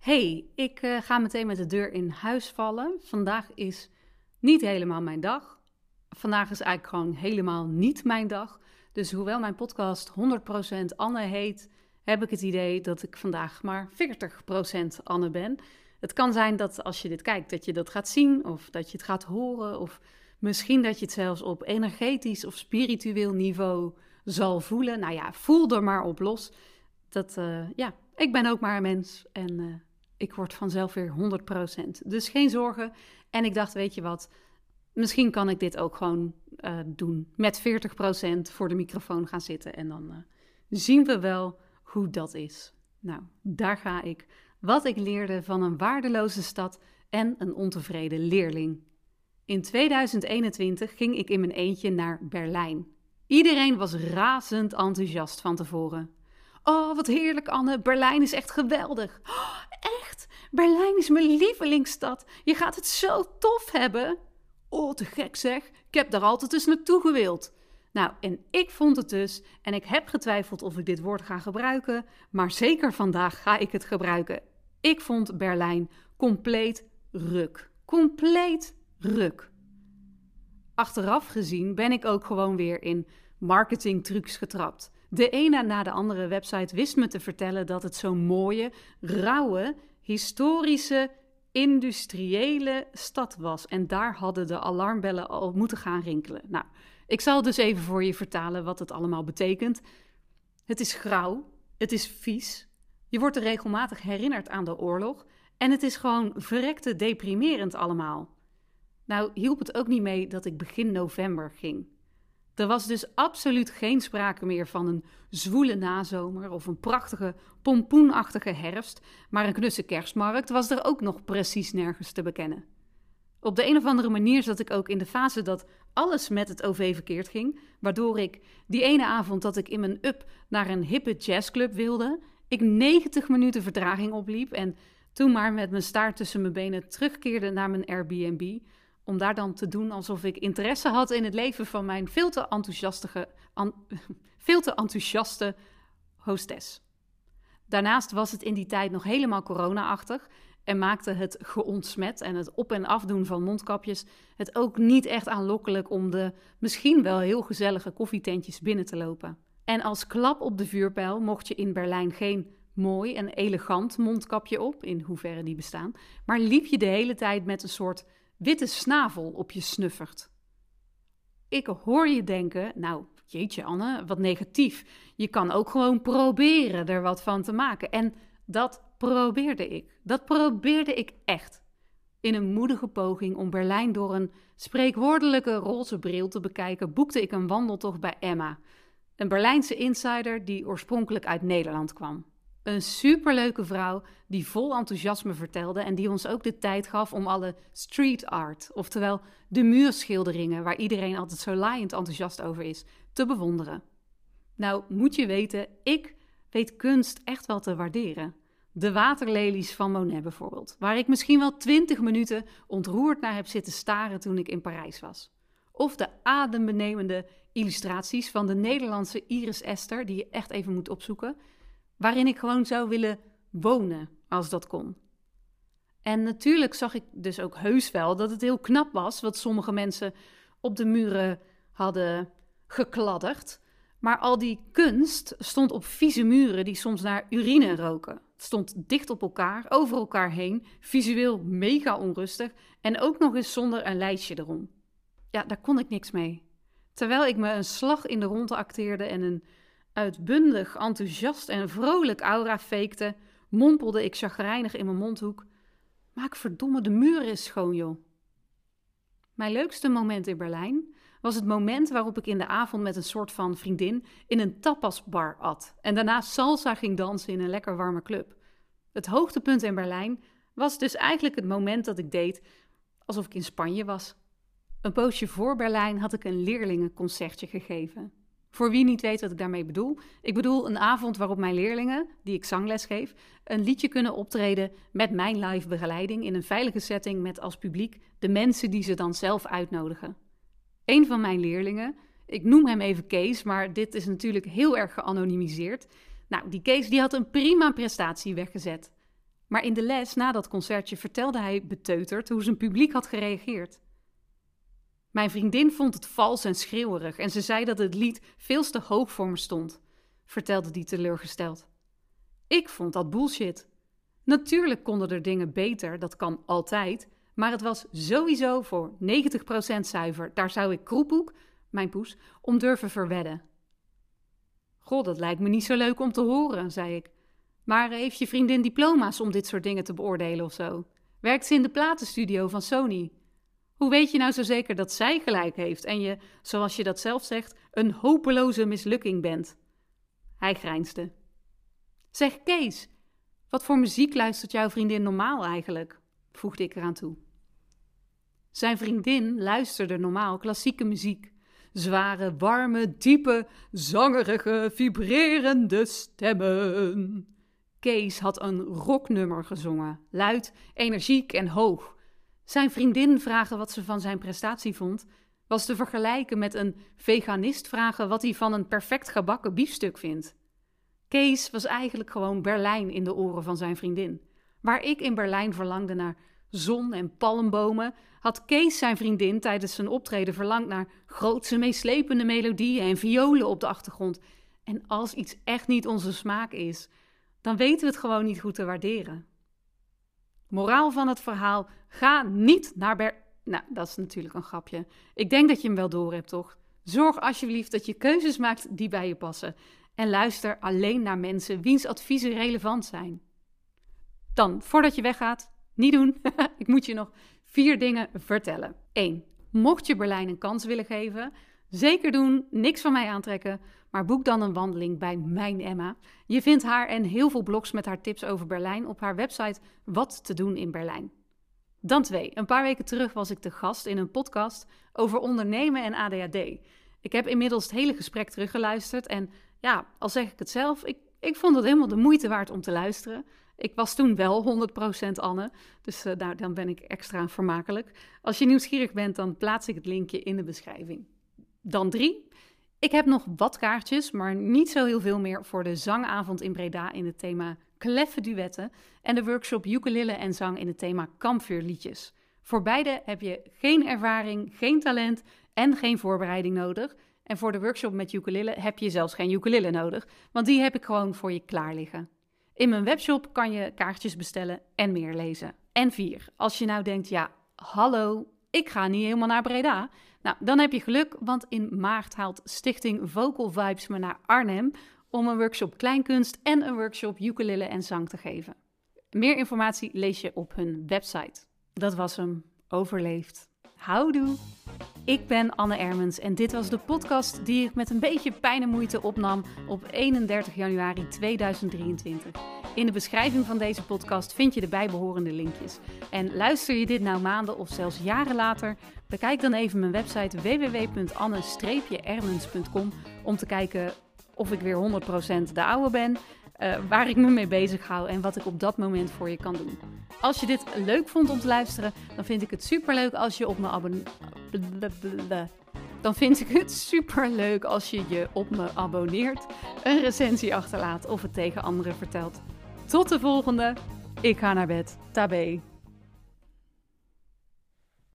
Hey, ik uh, ga meteen met de deur in huis vallen. Vandaag is niet helemaal mijn dag. Vandaag is eigenlijk gewoon helemaal niet mijn dag. Dus hoewel mijn podcast 100% Anne heet, heb ik het idee dat ik vandaag maar 40% Anne ben. Het kan zijn dat als je dit kijkt, dat je dat gaat zien of dat je het gaat horen. Of misschien dat je het zelfs op energetisch of spiritueel niveau zal voelen. Nou ja, voel er maar op los. Dat, uh, ja, ik ben ook maar een mens en uh, ik word vanzelf weer 100%. Dus geen zorgen. En ik dacht, weet je wat, misschien kan ik dit ook gewoon uh, doen. Met 40% voor de microfoon gaan zitten. En dan uh, zien we wel hoe dat is. Nou, daar ga ik. Wat ik leerde van een waardeloze stad en een ontevreden leerling. In 2021 ging ik in mijn eentje naar Berlijn. Iedereen was razend enthousiast van tevoren. Oh, wat heerlijk, Anne. Berlijn is echt geweldig. Oh, echt? Berlijn is mijn lievelingsstad. Je gaat het zo tof hebben. Oh, te gek zeg. Ik heb daar altijd eens naartoe gewild. Nou, en ik vond het dus, en ik heb getwijfeld of ik dit woord ga gebruiken, maar zeker vandaag ga ik het gebruiken. Ik vond Berlijn compleet ruk. Compleet ruk. Achteraf gezien ben ik ook gewoon weer in marketingtrucs getrapt. De ene na de andere website wist me te vertellen dat het zo'n mooie, rauwe, historische, industriële stad was. En daar hadden de alarmbellen al moeten gaan rinkelen. Nou, ik zal dus even voor je vertalen wat het allemaal betekent. Het is grauw, het is vies, je wordt er regelmatig herinnerd aan de oorlog en het is gewoon verrekte deprimerend allemaal. Nou, hielp het ook niet mee dat ik begin november ging. Er was dus absoluut geen sprake meer van een zwoele nazomer of een prachtige pompoenachtige herfst, maar een knusse kerstmarkt was er ook nog precies nergens te bekennen. Op de een of andere manier zat ik ook in de fase dat alles met het OV verkeerd ging, waardoor ik die ene avond dat ik in mijn up naar een hippe jazzclub wilde, ik 90 minuten vertraging opliep en toen maar met mijn staart tussen mijn benen terugkeerde naar mijn Airbnb, om daar dan te doen alsof ik interesse had in het leven van mijn veel te enthousiaste, veel te enthousiaste hostess. Daarnaast was het in die tijd nog helemaal corona-achtig en maakte het geontsmet en het op- en afdoen van mondkapjes het ook niet echt aanlokkelijk om de misschien wel heel gezellige koffietentjes binnen te lopen. En als klap op de vuurpijl mocht je in Berlijn geen mooi en elegant mondkapje op, in hoeverre die bestaan, maar liep je de hele tijd met een soort witte snavel op je snuffert. Ik hoor je denken, nou jeetje Anne, wat negatief. Je kan ook gewoon proberen er wat van te maken. En dat probeerde ik. Dat probeerde ik echt. In een moedige poging om Berlijn door een spreekwoordelijke roze bril te bekijken, boekte ik een wandeltocht bij Emma, een Berlijnse insider die oorspronkelijk uit Nederland kwam. Een superleuke vrouw die vol enthousiasme vertelde en die ons ook de tijd gaf om alle street art, oftewel de muurschilderingen waar iedereen altijd zo laaiend enthousiast over is, te bewonderen. Nou, moet je weten, ik weet kunst echt wel te waarderen. De waterlelies van Monet bijvoorbeeld, waar ik misschien wel twintig minuten ontroerd naar heb zitten staren toen ik in Parijs was. Of de adembenemende illustraties van de Nederlandse Iris Esther, die je echt even moet opzoeken, waarin ik gewoon zou willen wonen als dat kon. En natuurlijk zag ik dus ook heus wel dat het heel knap was wat sommige mensen op de muren hadden gekladderd. Maar al die kunst stond op vieze muren die soms naar urine roken. Het stond dicht op elkaar, over elkaar heen, visueel mega onrustig en ook nog eens zonder een lijstje erom. Ja, daar kon ik niks mee. Terwijl ik me een slag in de ronde acteerde en een uitbundig, enthousiast en vrolijk aura fakte, mompelde ik chagrijnig in mijn mondhoek: Maak verdomme de muur eens schoon, joh. Mijn leukste moment in Berlijn was het moment waarop ik in de avond met een soort van vriendin in een tapasbar at en daarna salsa ging dansen in een lekker warme club. Het hoogtepunt in Berlijn was dus eigenlijk het moment dat ik deed alsof ik in Spanje was. Een poosje voor Berlijn had ik een leerlingenconcertje gegeven. Voor wie niet weet wat ik daarmee bedoel, ik bedoel een avond waarop mijn leerlingen, die ik zangles geef, een liedje kunnen optreden met mijn live begeleiding in een veilige setting met als publiek de mensen die ze dan zelf uitnodigen. Een van mijn leerlingen, ik noem hem even Kees, maar dit is natuurlijk heel erg geanonimiseerd. Nou, die Kees die had een prima prestatie weggezet. Maar in de les na dat concertje vertelde hij beteuterd hoe zijn publiek had gereageerd. Mijn vriendin vond het vals en schreeuwerig en ze zei dat het lied veel te hoog voor me stond, vertelde die teleurgesteld. Ik vond dat bullshit. Natuurlijk konden er dingen beter, dat kan altijd, maar het was sowieso voor 90% zuiver. Daar zou ik Kroephoek, mijn poes, om durven verwedden. God, dat lijkt me niet zo leuk om te horen, zei ik. Maar heeft je vriendin diploma's om dit soort dingen te beoordelen of zo? Werkt ze in de platenstudio van Sony? Hoe weet je nou zo zeker dat zij gelijk heeft en je, zoals je dat zelf zegt, een hopeloze mislukking bent? Hij grijnsde. Zeg Kees, wat voor muziek luistert jouw vriendin normaal eigenlijk? voegde ik eraan toe. Zijn vriendin luisterde normaal klassieke muziek. Zware, warme, diepe, zangerige, vibrerende stemmen. Kees had een rocknummer gezongen, luid, energiek en hoog. Zijn vriendin vragen wat ze van zijn prestatie vond, was te vergelijken met een veganist vragen wat hij van een perfect gebakken biefstuk vindt. Kees was eigenlijk gewoon Berlijn in de oren van zijn vriendin. Waar ik in Berlijn verlangde naar zon en palmbomen, had Kees zijn vriendin tijdens zijn optreden verlangd naar grootse meeslepende melodieën en violen op de achtergrond. En als iets echt niet onze smaak is, dan weten we het gewoon niet goed te waarderen. Moraal van het verhaal: ga niet naar Ber. Nou, dat is natuurlijk een grapje. Ik denk dat je hem wel door hebt, toch? Zorg alsjeblieft dat je keuzes maakt die bij je passen. En luister alleen naar mensen wiens adviezen relevant zijn. Dan, voordat je weggaat, niet doen. ik moet je nog vier dingen vertellen. 1. Mocht je Berlijn een kans willen geven, zeker doen, niks van mij aantrekken, maar boek dan een wandeling bij Mijn Emma. Je vindt haar en heel veel blogs met haar tips over Berlijn op haar website Wat te doen in Berlijn. Dan 2. Een paar weken terug was ik te gast in een podcast over ondernemen en ADHD. Ik heb inmiddels het hele gesprek teruggeluisterd en ja, al zeg ik het zelf, ik, ik vond het helemaal de moeite waard om te luisteren. Ik was toen wel 100% Anne, dus uh, nou, dan ben ik extra vermakelijk. Als je nieuwsgierig bent, dan plaats ik het linkje in de beschrijving. Dan drie. Ik heb nog wat kaartjes, maar niet zo heel veel meer voor de zangavond in Breda in het thema kleffe duetten en de workshop ukulele en zang in het thema kampvuurliedjes. Voor beide heb je geen ervaring, geen talent en geen voorbereiding nodig. En voor de workshop met ukulele heb je zelfs geen ukulele nodig, want die heb ik gewoon voor je klaar liggen. In mijn webshop kan je kaartjes bestellen en meer lezen. En vier, als je nou denkt, ja, hallo, ik ga niet helemaal naar Breda. Nou, dan heb je geluk, want in maart haalt Stichting Vocal Vibes me naar Arnhem om een workshop kleinkunst en een workshop ukulele en zang te geven. Meer informatie lees je op hun website. Dat was hem. Overleefd. Houdoe! Ik ben Anne Ermens en dit was de podcast die ik met een beetje pijn en moeite opnam op 31 januari 2023. In de beschrijving van deze podcast vind je de bijbehorende linkjes. En luister je dit nou maanden of zelfs jaren later, bekijk dan even mijn website www.anne-ermens.com om te kijken of ik weer 100% de oude ben uh, waar ik me mee bezig hou en wat ik op dat moment voor je kan doen. Als je dit leuk vond om te luisteren, dan vind ik het super leuk als je op me abonneert. Dan vind ik het super leuk als je je op me abonneert, een recensie achterlaat of het tegen anderen vertelt. Tot de volgende. Ik ga naar bed. Tabé.